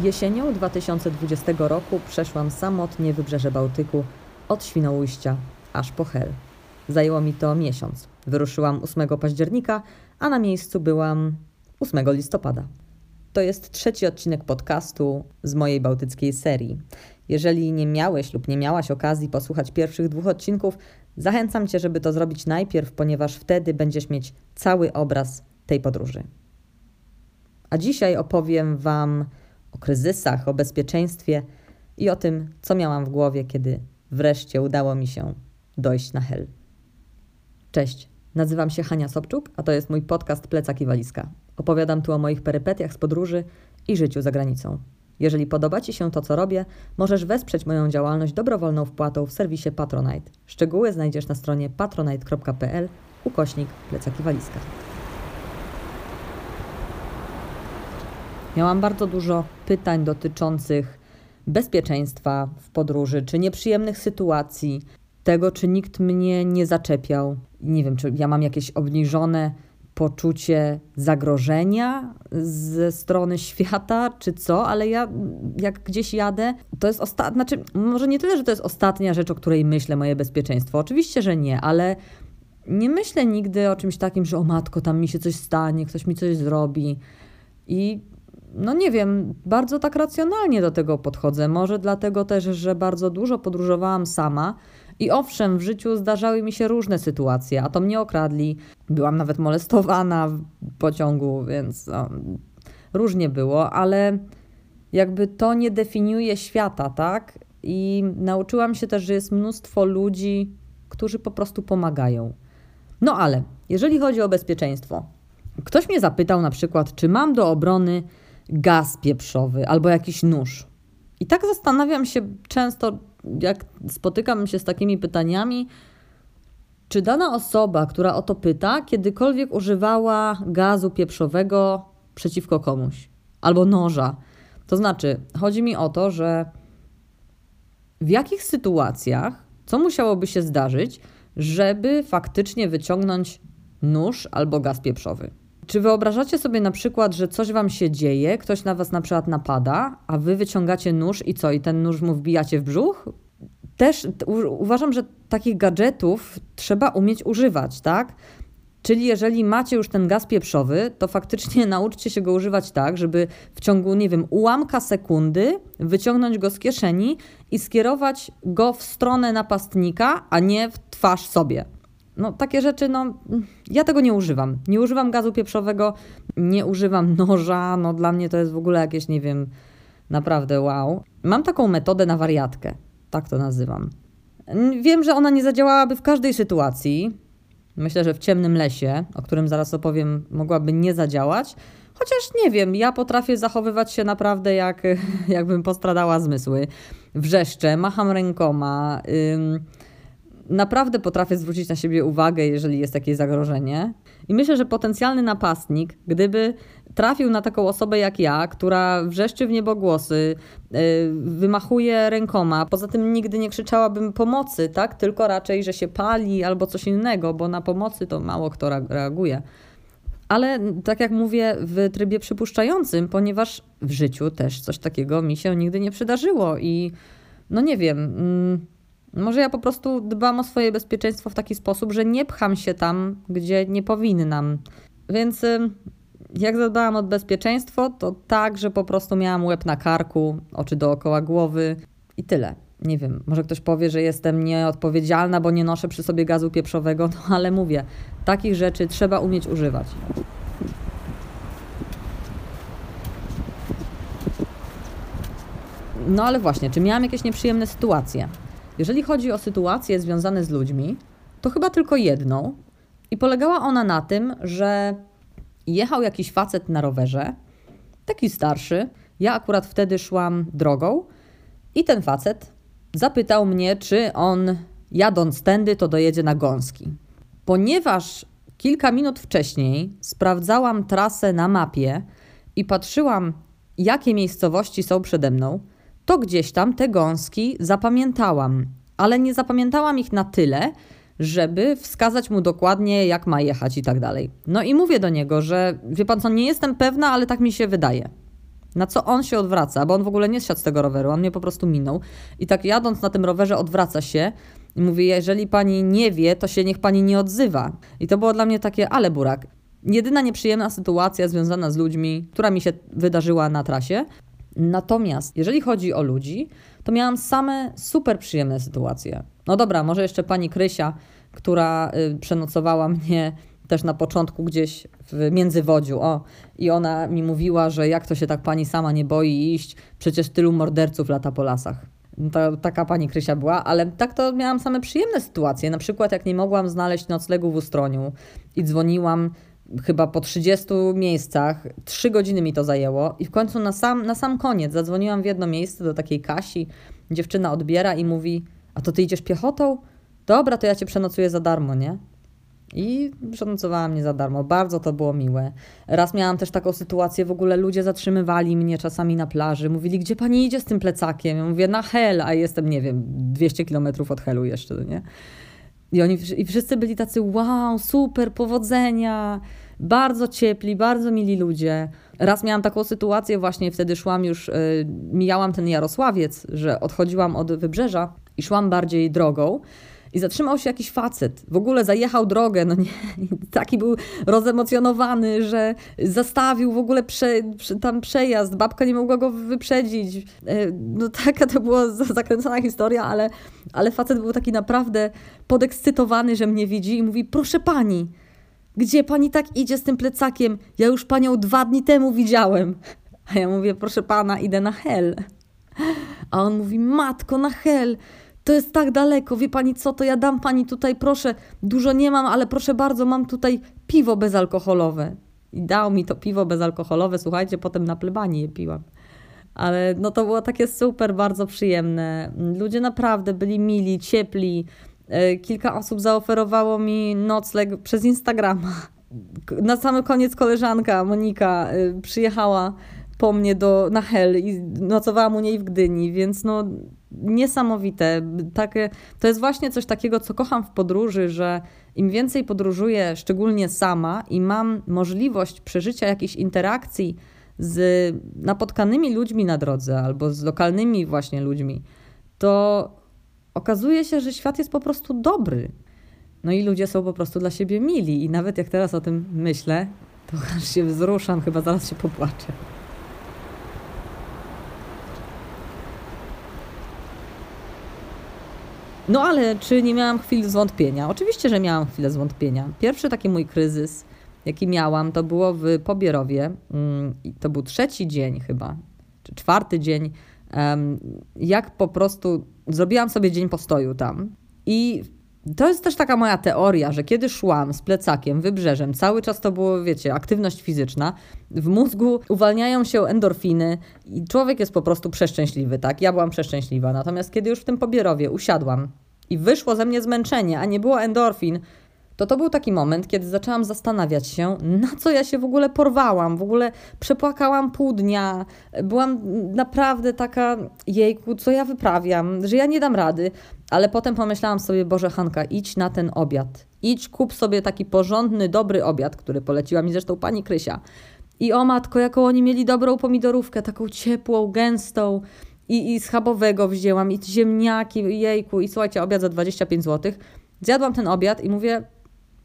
Jesienią 2020 roku przeszłam samotnie wybrzeże Bałtyku od Świnoujścia aż po Hel. Zajęło mi to miesiąc. Wyruszyłam 8 października, a na miejscu byłam 8 listopada. To jest trzeci odcinek podcastu z mojej bałtyckiej serii. Jeżeli nie miałeś lub nie miałaś okazji posłuchać pierwszych dwóch odcinków, zachęcam Cię, żeby to zrobić najpierw, ponieważ wtedy będziesz mieć cały obraz tej podróży. A dzisiaj opowiem Wam o kryzysach, o bezpieczeństwie i o tym, co miałam w głowie, kiedy wreszcie udało mi się dojść na hel. Cześć, nazywam się Hania Sobczuk, a to jest mój podcast Plecak i Walizka. Opowiadam tu o moich perypetiach z podróży i życiu za granicą. Jeżeli podoba Ci się to, co robię, możesz wesprzeć moją działalność dobrowolną wpłatą w serwisie Patronite. Szczegóły znajdziesz na stronie patronite.pl ukośnik plecak i walizka. Miałam bardzo dużo pytań dotyczących bezpieczeństwa w podróży, czy nieprzyjemnych sytuacji, tego, czy nikt mnie nie zaczepiał. Nie wiem, czy ja mam jakieś obniżone poczucie zagrożenia ze strony świata, czy co, ale ja jak gdzieś jadę, to jest ostatnia, znaczy może nie tyle, że to jest ostatnia rzecz, o której myślę, moje bezpieczeństwo. Oczywiście, że nie, ale nie myślę nigdy o czymś takim, że o matko, tam mi się coś stanie, ktoś mi coś zrobi. I no nie wiem, bardzo tak racjonalnie do tego podchodzę. Może dlatego też, że bardzo dużo podróżowałam sama. I owszem, w życiu zdarzały mi się różne sytuacje, a to mnie okradli. Byłam nawet molestowana w pociągu, więc no, różnie było, ale jakby to nie definiuje świata, tak? I nauczyłam się też, że jest mnóstwo ludzi, którzy po prostu pomagają. No ale jeżeli chodzi o bezpieczeństwo, ktoś mnie zapytał na przykład, czy mam do obrony gaz pieprzowy albo jakiś nóż. I tak zastanawiam się często, jak spotykam się z takimi pytaniami, czy dana osoba, która o to pyta, kiedykolwiek używała gazu pieprzowego przeciwko komuś albo noża. To znaczy, chodzi mi o to, że w jakich sytuacjach, co musiałoby się zdarzyć, żeby faktycznie wyciągnąć nóż albo gaz pieprzowy. Czy wyobrażacie sobie na przykład, że coś wam się dzieje, ktoś na was na przykład napada, a wy wyciągacie nóż i co, i ten nóż mu wbijacie w brzuch? Też uważam, że takich gadżetów trzeba umieć używać, tak? Czyli jeżeli macie już ten gaz pieprzowy, to faktycznie nauczcie się go używać tak, żeby w ciągu, nie wiem, ułamka sekundy wyciągnąć go z kieszeni i skierować go w stronę napastnika, a nie w twarz sobie. No takie rzeczy, no ja tego nie używam. Nie używam gazu pieprzowego, nie używam noża, no dla mnie to jest w ogóle jakieś, nie wiem, naprawdę wow. Mam taką metodę na wariatkę, tak to nazywam. Wiem, że ona nie zadziałałaby w każdej sytuacji. Myślę, że w ciemnym lesie, o którym zaraz opowiem, mogłaby nie zadziałać. Chociaż nie wiem, ja potrafię zachowywać się naprawdę jak, jakbym postradała zmysły. Wrzeszczę, macham rękoma. Ym, naprawdę potrafię zwrócić na siebie uwagę, jeżeli jest jakieś zagrożenie. I myślę, że potencjalny napastnik, gdyby trafił na taką osobę jak ja, która wrzeszczy w niebogłosy, yy, wymachuje rękoma, poza tym nigdy nie krzyczałabym pomocy, tak? Tylko raczej, że się pali albo coś innego, bo na pomocy to mało kto reaguje. Ale tak jak mówię, w trybie przypuszczającym, ponieważ w życiu też coś takiego mi się nigdy nie przydarzyło i no nie wiem. Może ja po prostu dbam o swoje bezpieczeństwo w taki sposób, że nie pcham się tam, gdzie nie powinnam. Więc jak zadbałam o bezpieczeństwo, to tak, że po prostu miałam łeb na karku, oczy dookoła głowy i tyle. Nie wiem, może ktoś powie, że jestem nieodpowiedzialna, bo nie noszę przy sobie gazu pieprzowego, no ale mówię, takich rzeczy trzeba umieć używać. No ale właśnie, czy miałam jakieś nieprzyjemne sytuacje? Jeżeli chodzi o sytuacje związane z ludźmi, to chyba tylko jedną. I polegała ona na tym, że jechał jakiś facet na rowerze, taki starszy. Ja akurat wtedy szłam drogą i ten facet zapytał mnie, czy on jadąc tędy, to dojedzie na gąski. Ponieważ kilka minut wcześniej sprawdzałam trasę na mapie i patrzyłam, jakie miejscowości są przede mną, to gdzieś tam te gąski zapamiętałam, ale nie zapamiętałam ich na tyle, żeby wskazać mu dokładnie, jak ma jechać i tak dalej. No i mówię do niego, że wie pan co, nie jestem pewna, ale tak mi się wydaje. Na co on się odwraca, bo on w ogóle nie zsiadł z tego roweru, on mnie po prostu minął. I tak jadąc na tym rowerze odwraca się i mówi, jeżeli pani nie wie, to się niech pani nie odzywa. I to było dla mnie takie, ale burak. Jedyna nieprzyjemna sytuacja związana z ludźmi, która mi się wydarzyła na trasie. Natomiast jeżeli chodzi o ludzi, to miałam same super przyjemne sytuacje. No dobra, może jeszcze pani Krysia, która y, przenocowała mnie też na początku gdzieś w Międzywodziu. O, i ona mi mówiła, że jak to się tak pani sama nie boi iść, przecież tylu morderców lata po lasach. To, taka pani Krysia była, ale tak to miałam same przyjemne sytuacje. Na przykład jak nie mogłam znaleźć noclegu w Ustroniu i dzwoniłam chyba po 30 miejscach, trzy godziny mi to zajęło i w końcu na sam, na sam koniec zadzwoniłam w jedno miejsce do takiej Kasi, dziewczyna odbiera i mówi, a to ty idziesz piechotą? Dobra, to ja cię przenocuję za darmo, nie? I przenocowała mnie za darmo. Bardzo to było miłe. Raz miałam też taką sytuację, w ogóle ludzie zatrzymywali mnie czasami na plaży. Mówili, gdzie pani idzie z tym plecakiem? Ja mówię, na hel, a jestem, nie wiem, 200 kilometrów od helu jeszcze, nie? I oni i wszyscy byli tacy, wow, super, powodzenia, bardzo ciepli, bardzo mili ludzie. Raz miałam taką sytuację, właśnie wtedy szłam już, y, mijałam ten Jarosławiec, że odchodziłam od wybrzeża i szłam bardziej drogą. I zatrzymał się jakiś facet. W ogóle zajechał drogę, no nie, taki był rozemocjonowany, że zastawił w ogóle prze, tam przejazd. Babka nie mogła go wyprzedzić. E, no taka to była zakręcona historia, ale, ale facet był taki naprawdę podekscytowany, że mnie widzi i mówi: Proszę pani, gdzie pani tak idzie z tym plecakiem? Ja już panią dwa dni temu widziałem. A ja mówię: Proszę pana, idę na hel. A on mówi: Matko, na hel to jest tak daleko, wie pani co, to ja dam pani tutaj, proszę, dużo nie mam, ale proszę bardzo, mam tutaj piwo bezalkoholowe. I dał mi to piwo bezalkoholowe, słuchajcie, potem na plebanii je piłam. Ale no to było takie super, bardzo przyjemne. Ludzie naprawdę byli mili, ciepli. E, kilka osób zaoferowało mi nocleg przez Instagrama. Na sam koniec koleżanka Monika e, przyjechała po mnie do, na Hel i nocowałam u niej w Gdyni, więc no niesamowite. Takie, to jest właśnie coś takiego, co kocham w podróży, że im więcej podróżuję, szczególnie sama i mam możliwość przeżycia jakiejś interakcji z napotkanymi ludźmi na drodze albo z lokalnymi właśnie ludźmi, to okazuje się, że świat jest po prostu dobry. No i ludzie są po prostu dla siebie mili i nawet jak teraz o tym myślę, to aż się wzruszam, chyba zaraz się popłaczę. No ale czy nie miałam chwil zwątpienia? Oczywiście, że miałam chwilę zwątpienia. Pierwszy taki mój kryzys, jaki miałam, to było w Pobierowie. Mm, to był trzeci dzień chyba, czy czwarty dzień, jak po prostu zrobiłam sobie dzień postoju tam. I to jest też taka moja teoria, że kiedy szłam z plecakiem, wybrzeżem, cały czas to było, wiecie, aktywność fizyczna, w mózgu uwalniają się endorfiny i człowiek jest po prostu przeszczęśliwy, tak? Ja byłam przeszczęśliwa. Natomiast kiedy już w tym pobierowie usiadłam i wyszło ze mnie zmęczenie, a nie było endorfin, to to był taki moment, kiedy zaczęłam zastanawiać się, na co ja się w ogóle porwałam. W ogóle przepłakałam pół dnia. Byłam naprawdę taka, jejku, co ja wyprawiam, że ja nie dam rady. Ale potem pomyślałam sobie, Boże Hanka, idź na ten obiad. Idź, kup sobie taki porządny, dobry obiad, który poleciła mi zresztą pani Krysia. I o matko, jaką oni mieli dobrą pomidorówkę, taką ciepłą, gęstą. I, i schabowego wzięłam, i ziemniaki, jejku. I słuchajcie, obiad za 25 zł. Zjadłam ten obiad i mówię,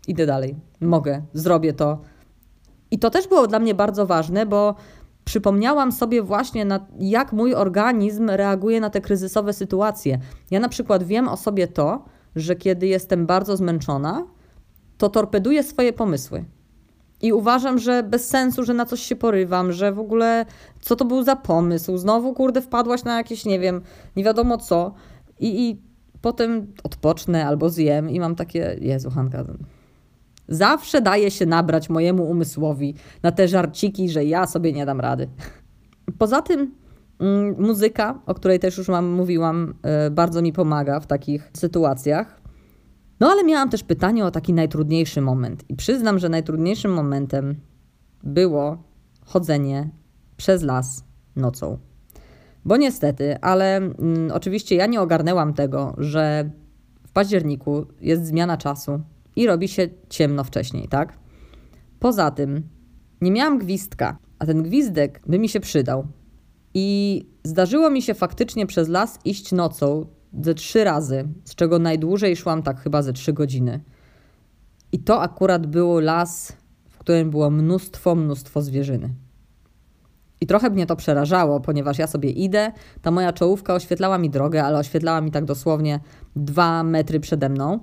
idę dalej, mogę, zrobię to. I to też było dla mnie bardzo ważne, bo przypomniałam sobie właśnie, na, jak mój organizm reaguje na te kryzysowe sytuacje. Ja na przykład wiem o sobie to, że kiedy jestem bardzo zmęczona, to torpeduję swoje pomysły. I uważam, że bez sensu, że na coś się porywam, że w ogóle co to był za pomysł. Znowu, kurde, wpadłaś na jakieś, nie wiem, nie wiadomo co. I, i potem odpocznę albo zjem i mam takie, Jezu, Hanka, Zawsze daje się nabrać mojemu umysłowi na te żarciki, że ja sobie nie dam rady. Poza tym mm, muzyka, o której też już mam, mówiłam, y, bardzo mi pomaga w takich sytuacjach. No ale miałam też pytanie o taki najtrudniejszy moment. I przyznam, że najtrudniejszym momentem było chodzenie przez las nocą. Bo niestety, ale mm, oczywiście ja nie ogarnęłam tego, że w październiku jest zmiana czasu, i robi się ciemno wcześniej, tak? Poza tym nie miałam gwizdka, a ten gwizdek by mi się przydał. I zdarzyło mi się faktycznie przez las iść nocą ze trzy razy, z czego najdłużej szłam tak chyba ze trzy godziny. I to akurat był las, w którym było mnóstwo, mnóstwo zwierzyny. I trochę mnie to przerażało, ponieważ ja sobie idę, ta moja czołówka oświetlała mi drogę, ale oświetlała mi tak dosłownie dwa metry przede mną.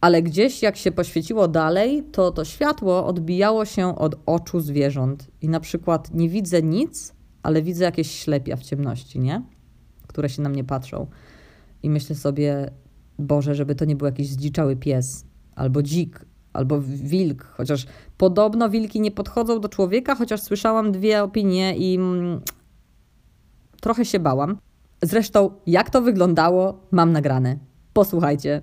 Ale gdzieś jak się poświeciło dalej, to to światło odbijało się od oczu zwierząt. I na przykład nie widzę nic, ale widzę jakieś ślepia w ciemności, nie? Które się na mnie patrzą. I myślę sobie, Boże, żeby to nie był jakiś zdziczały pies, albo dzik, albo wilk, chociaż podobno wilki nie podchodzą do człowieka, chociaż słyszałam dwie opinie i mm, trochę się bałam. Zresztą, jak to wyglądało, mam nagrane. Posłuchajcie.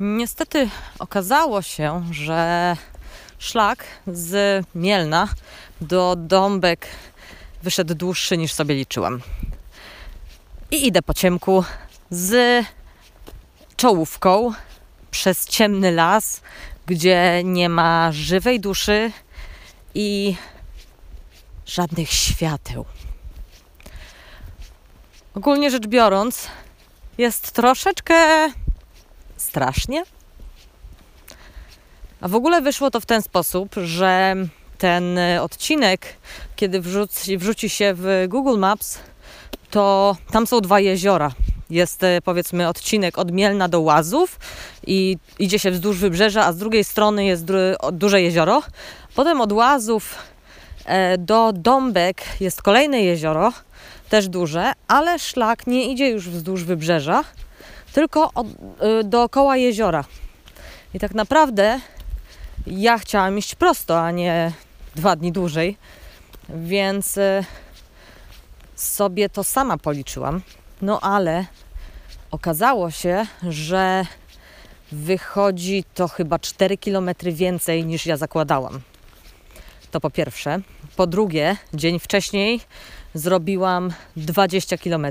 Niestety okazało się, że szlak z Mielna do Dąbek wyszedł dłuższy niż sobie liczyłam. I idę po ciemku z czołówką przez ciemny las, gdzie nie ma żywej duszy i żadnych świateł. Ogólnie rzecz biorąc, jest troszeczkę strasznie. A w ogóle wyszło to w ten sposób, że ten odcinek, kiedy wrzuci, wrzuci się w Google Maps, to tam są dwa jeziora. Jest e, powiedzmy odcinek od Mielna do Łazów i idzie się wzdłuż wybrzeża, a z drugiej strony jest duże jezioro. Potem od Łazów e, do Dąbek jest kolejne jezioro, też duże, ale szlak nie idzie już wzdłuż wybrzeża, tylko od, e, dookoła jeziora. I tak naprawdę ja chciałam iść prosto, a nie dwa dni dłużej, więc sobie to sama policzyłam. No ale okazało się, że wychodzi to chyba 4 km więcej niż ja zakładałam. To po pierwsze. Po drugie, dzień wcześniej zrobiłam 20 km.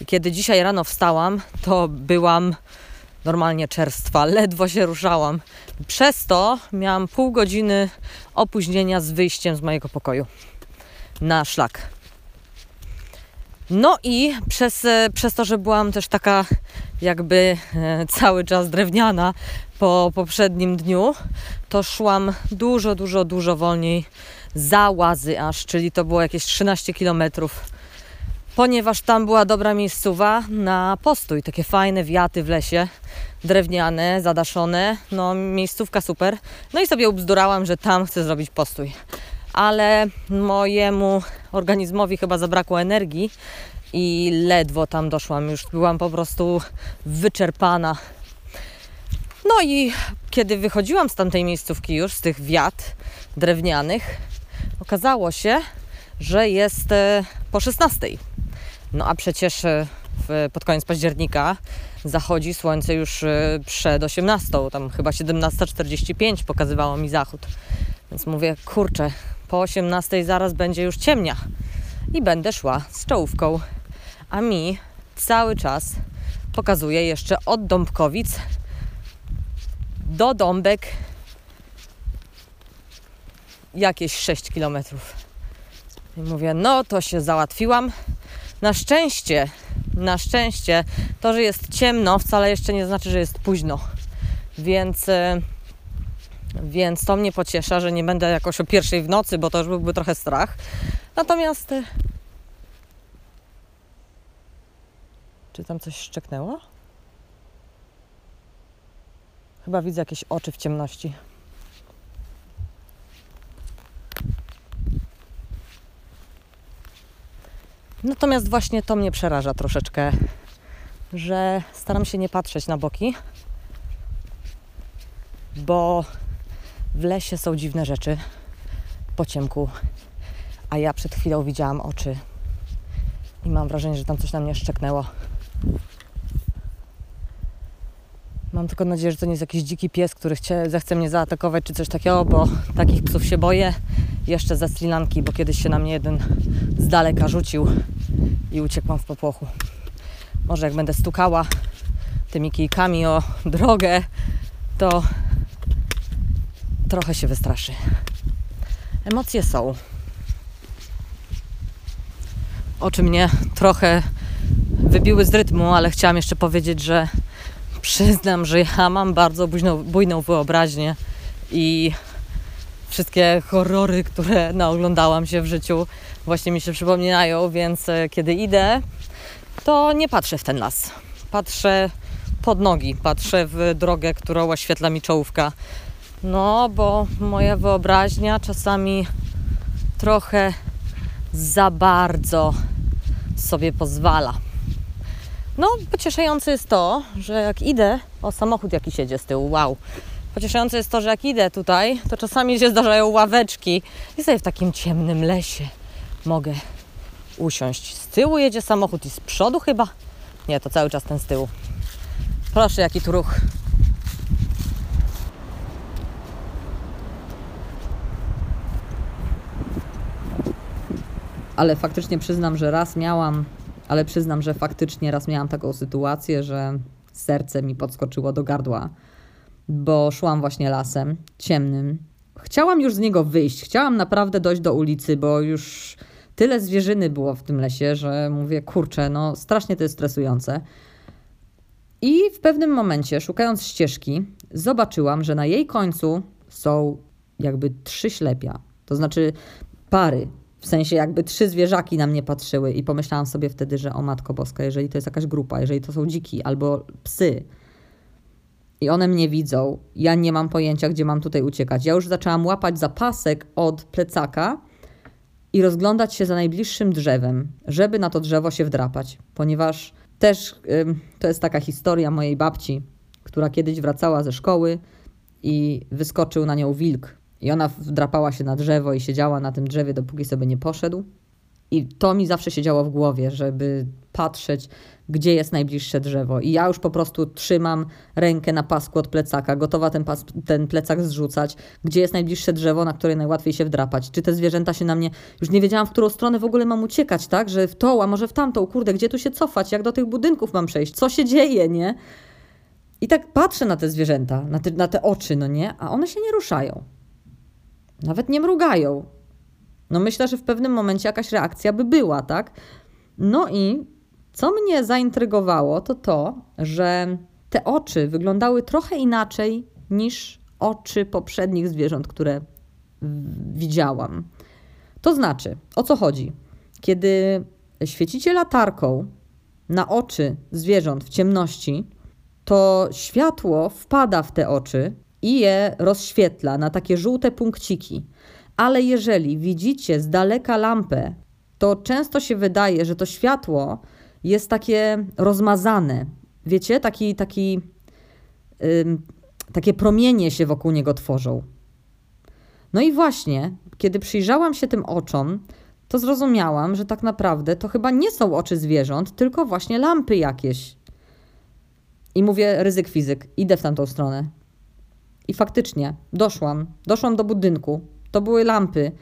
I kiedy dzisiaj rano wstałam, to byłam normalnie czerstwa, ledwo się ruszałam. Przez to miałam pół godziny opóźnienia z wyjściem z mojego pokoju na szlak. No i przez, e, przez to, że byłam też taka jakby e, cały czas drewniana po poprzednim dniu, to szłam dużo, dużo, dużo wolniej za łazy aż, czyli to było jakieś 13 kilometrów ponieważ tam była dobra miejscowa na postój. Takie fajne wiaty w lesie, drewniane, zadaszone, no miejscówka super. No i sobie ubzdurałam, że tam chcę zrobić postój ale mojemu organizmowi chyba zabrakło energii i ledwo tam doszłam. Już byłam po prostu wyczerpana. No i kiedy wychodziłam z tamtej miejscówki już, z tych wiat drewnianych, okazało się, że jest e, po 16. No a przecież e, pod koniec października zachodzi słońce już e, przed 18, tam chyba 17.45 pokazywało mi zachód. Więc mówię, kurczę, po 18 zaraz będzie już ciemnia i będę szła z czołówką. A mi cały czas pokazuje jeszcze od Dąbkowic do Dąbek jakieś 6 kilometrów. I mówię, no to się załatwiłam. Na szczęście, na szczęście, to, że jest ciemno, wcale jeszcze nie znaczy, że jest późno. Więc. Yy, więc to mnie pociesza, że nie będę jakoś o pierwszej w nocy, bo to już byłby trochę strach. Natomiast. E, czy tam coś szczeknęło? Chyba widzę jakieś oczy w ciemności. Natomiast właśnie to mnie przeraża troszeczkę, że staram się nie patrzeć na boki, bo w lesie są dziwne rzeczy po ciemku, a ja przed chwilą widziałam oczy i mam wrażenie, że tam coś na mnie szczeknęło. Mam tylko nadzieję, że to nie jest jakiś dziki pies, który chce, zechce mnie zaatakować czy coś takiego, bo takich psów się boję. Jeszcze ze Sri Lanki, bo kiedyś się na mnie jeden z daleka rzucił i uciekłam w popłochu. Może jak będę stukała tymi kijkami o drogę, to trochę się wystraszy. Emocje są. oczy mnie trochę wybiły z rytmu, ale chciałam jeszcze powiedzieć, że przyznam, że ja mam bardzo bujną, bujną wyobraźnię i wszystkie horrory, które naoglądałam się w życiu, właśnie mi się przypominają, więc e, kiedy idę, to nie patrzę w ten las. Patrzę pod nogi, patrzę w drogę, którą oświetla mi czołówka. No, bo moja wyobraźnia czasami trochę za bardzo sobie pozwala. No, pocieszające jest to, że jak idę, o samochód jaki siedzie z tyłu, wow. Pocieszające jest to, że jak idę tutaj, to czasami się zdarzają ławeczki i sobie w takim ciemnym lesie mogę usiąść. Z tyłu jedzie samochód i z przodu chyba? Nie, to cały czas ten z tyłu. Proszę, jaki tu ruch. Ale faktycznie przyznam, że raz miałam, ale przyznam, że faktycznie raz miałam taką sytuację, że serce mi podskoczyło do gardła, bo szłam właśnie lasem ciemnym. Chciałam już z niego wyjść, chciałam naprawdę dojść do ulicy, bo już tyle zwierzyny było w tym lesie, że mówię, kurczę, no strasznie to jest stresujące. I w pewnym momencie, szukając ścieżki, zobaczyłam, że na jej końcu są jakby trzy ślepia. To znaczy pary. W sensie jakby trzy zwierzaki na mnie patrzyły i pomyślałam sobie wtedy, że o Matko Boska, jeżeli to jest jakaś grupa, jeżeli to są dziki albo psy i one mnie widzą, ja nie mam pojęcia, gdzie mam tutaj uciekać. Ja już zaczęłam łapać za pasek od plecaka i rozglądać się za najbliższym drzewem, żeby na to drzewo się wdrapać, ponieważ też to jest taka historia mojej babci, która kiedyś wracała ze szkoły i wyskoczył na nią wilk. I ona wdrapała się na drzewo i siedziała na tym drzewie, dopóki sobie nie poszedł. I to mi zawsze siedziało w głowie, żeby patrzeć, gdzie jest najbliższe drzewo. I ja już po prostu trzymam rękę na pasku od plecaka, gotowa ten, pas, ten plecak zrzucać, gdzie jest najbliższe drzewo, na które najłatwiej się wdrapać. Czy te zwierzęta się na mnie. Już nie wiedziałam, w którą stronę w ogóle mam uciekać, tak? Że w tą, a może w tamtą, kurde, gdzie tu się cofać, jak do tych budynków mam przejść, co się dzieje, nie? I tak patrzę na te zwierzęta, na te, na te oczy, no nie? A one się nie ruszają. Nawet nie mrugają. No myślę, że w pewnym momencie jakaś reakcja by była, tak? No i co mnie zaintrygowało, to to, że te oczy wyglądały trochę inaczej niż oczy poprzednich zwierząt, które widziałam. To znaczy, o co chodzi? Kiedy świecicie latarką na oczy zwierząt w ciemności, to światło wpada w te oczy i je rozświetla na takie żółte punkciki. Ale jeżeli widzicie z daleka lampę, to często się wydaje, że to światło jest takie rozmazane. Wiecie, taki, taki, takie promienie się wokół niego tworzą. No i właśnie, kiedy przyjrzałam się tym oczom, to zrozumiałam, że tak naprawdę to chyba nie są oczy zwierząt, tylko właśnie lampy jakieś. I mówię, ryzyk fizyk, idę w tamtą stronę. I faktycznie, doszłam. Doszłam do budynku. To były lampy.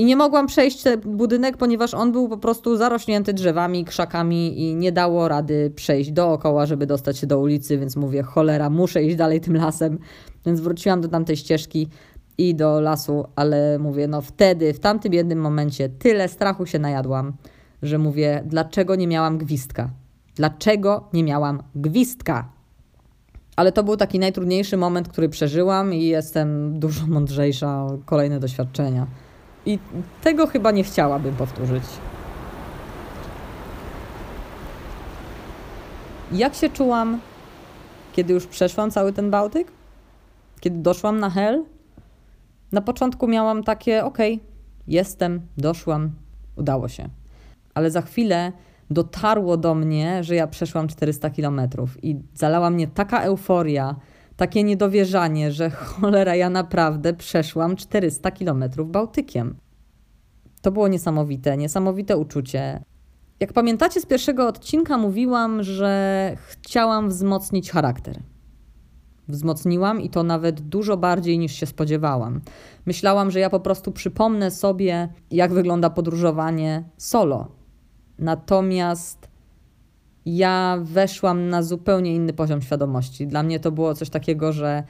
I nie mogłam przejść ten budynek, ponieważ on był po prostu zarośnięty drzewami, krzakami i nie dało rady przejść dookoła, żeby dostać się do ulicy, więc mówię, cholera, muszę iść dalej tym lasem. Więc wróciłam do tamtej ścieżki i do lasu, ale mówię, no wtedy, w tamtym jednym momencie tyle strachu się najadłam, że mówię, dlaczego nie miałam gwizdka? Dlaczego nie miałam gwizdka? Ale to był taki najtrudniejszy moment, który przeżyłam i jestem dużo mądrzejsza o kolejne doświadczenia. I tego chyba nie chciałabym powtórzyć. Jak się czułam, kiedy już przeszłam cały ten Bałtyk? Kiedy doszłam na Hel? Na początku miałam takie, okej, okay, jestem, doszłam, udało się. Ale za chwilę dotarło do mnie, że ja przeszłam 400 kilometrów i zalała mnie taka euforia, takie niedowierzanie, że cholera, ja naprawdę przeszłam 400 kilometrów Bałtykiem. To było niesamowite, niesamowite uczucie. Jak pamiętacie z pierwszego odcinka, mówiłam, że chciałam wzmocnić charakter. Wzmocniłam i to nawet dużo bardziej niż się spodziewałam. Myślałam, że ja po prostu przypomnę sobie, jak wygląda podróżowanie solo. Natomiast ja weszłam na zupełnie inny poziom świadomości. Dla mnie to było coś takiego, że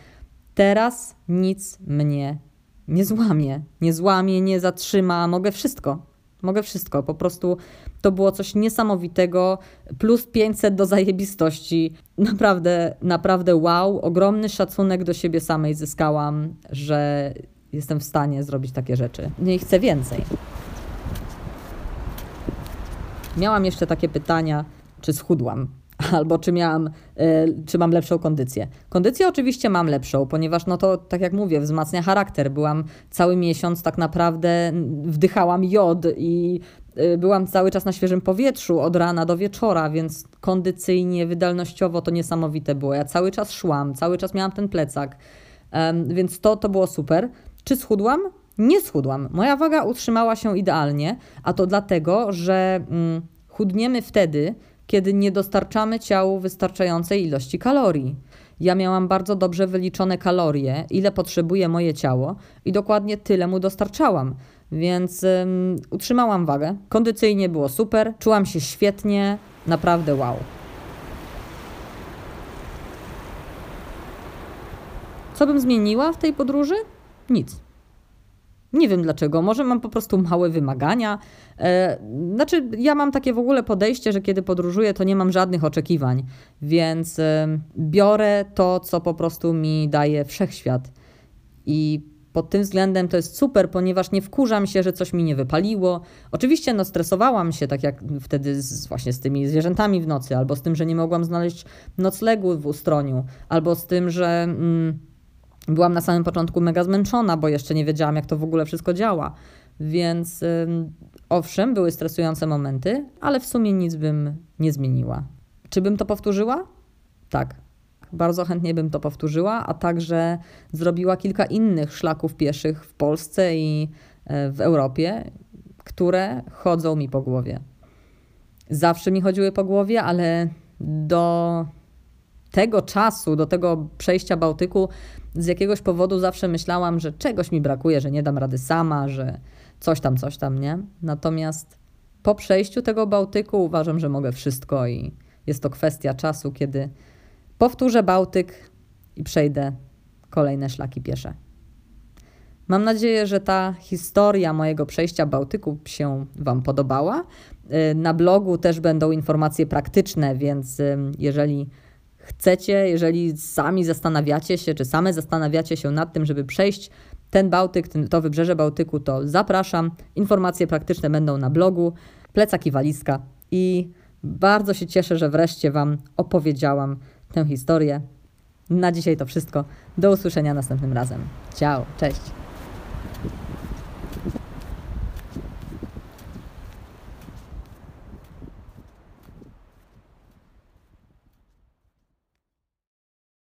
teraz nic mnie nie złamie. Nie złamie, nie zatrzyma, mogę wszystko. Mogę wszystko. Po prostu to było coś niesamowitego. Plus 500 do zajebistości. Naprawdę, naprawdę wow. Ogromny szacunek do siebie samej zyskałam, że jestem w stanie zrobić takie rzeczy. Nie chcę więcej. Miałam jeszcze takie pytania, czy schudłam, albo czy miałam, y, czy mam lepszą kondycję. Kondycję oczywiście mam lepszą, ponieważ no to, tak jak mówię, wzmacnia charakter. Byłam cały miesiąc tak naprawdę, wdychałam jod i y, byłam cały czas na świeżym powietrzu od rana do wieczora, więc kondycyjnie, wydolnościowo to niesamowite było. Ja cały czas szłam, cały czas miałam ten plecak, więc to, to było super. Czy schudłam? Nie schudłam. Moja waga utrzymała się idealnie, a to dlatego, że mm, chudniemy wtedy, kiedy nie dostarczamy ciału wystarczającej ilości kalorii. Ja miałam bardzo dobrze wyliczone kalorie, ile potrzebuje moje ciało i dokładnie tyle mu dostarczałam. Więc utrzymałam wagę. Kondycyjnie było super, czułam się świetnie, naprawdę wow. Co bym zmieniła w tej podróży? Nic. Nie wiem dlaczego, może mam po prostu małe wymagania. E, znaczy, ja mam takie w ogóle podejście, że kiedy podróżuję, to nie mam żadnych oczekiwań, więc e, biorę to, co po prostu mi daje wszechświat. I pod tym względem to jest super, ponieważ nie wkurzam się, że coś mi nie wypaliło. Oczywiście no, stresowałam się, tak jak wtedy z, właśnie z tymi zwierzętami w nocy, albo z tym, że nie mogłam znaleźć noclegu w ustroniu, albo z tym, że. Mm, Byłam na samym początku mega zmęczona, bo jeszcze nie wiedziałam, jak to w ogóle wszystko działa. Więc owszem, były stresujące momenty, ale w sumie nic bym nie zmieniła. Czy bym to powtórzyła? Tak. Bardzo chętnie bym to powtórzyła, a także zrobiła kilka innych szlaków pieszych w Polsce i e, w Europie, które chodzą mi po głowie. Zawsze mi chodziły po głowie, ale do tego czasu, do tego przejścia Bałtyku, z jakiegoś powodu zawsze myślałam, że czegoś mi brakuje, że nie dam rady sama, że coś tam, coś tam, nie? Natomiast po przejściu tego Bałtyku uważam, że mogę wszystko i jest to kwestia czasu, kiedy powtórzę Bałtyk i przejdę kolejne szlaki piesze. Mam nadzieję, że ta historia mojego przejścia Bałtyku się Wam podobała. Y, na blogu też będą informacje praktyczne, więc y, jeżeli chcecie, jeżeli sami zastanawiacie się, czy same zastanawiacie się nad tym, żeby przejść ten Bałtyk, to wybrzeże Bałtyku, to zapraszam. Informacje praktyczne będą na blogu, plecak i walizka. I bardzo się cieszę, że wreszcie Wam opowiedziałam tę historię. Na dzisiaj to wszystko. Do usłyszenia następnym razem. Ciao, cześć.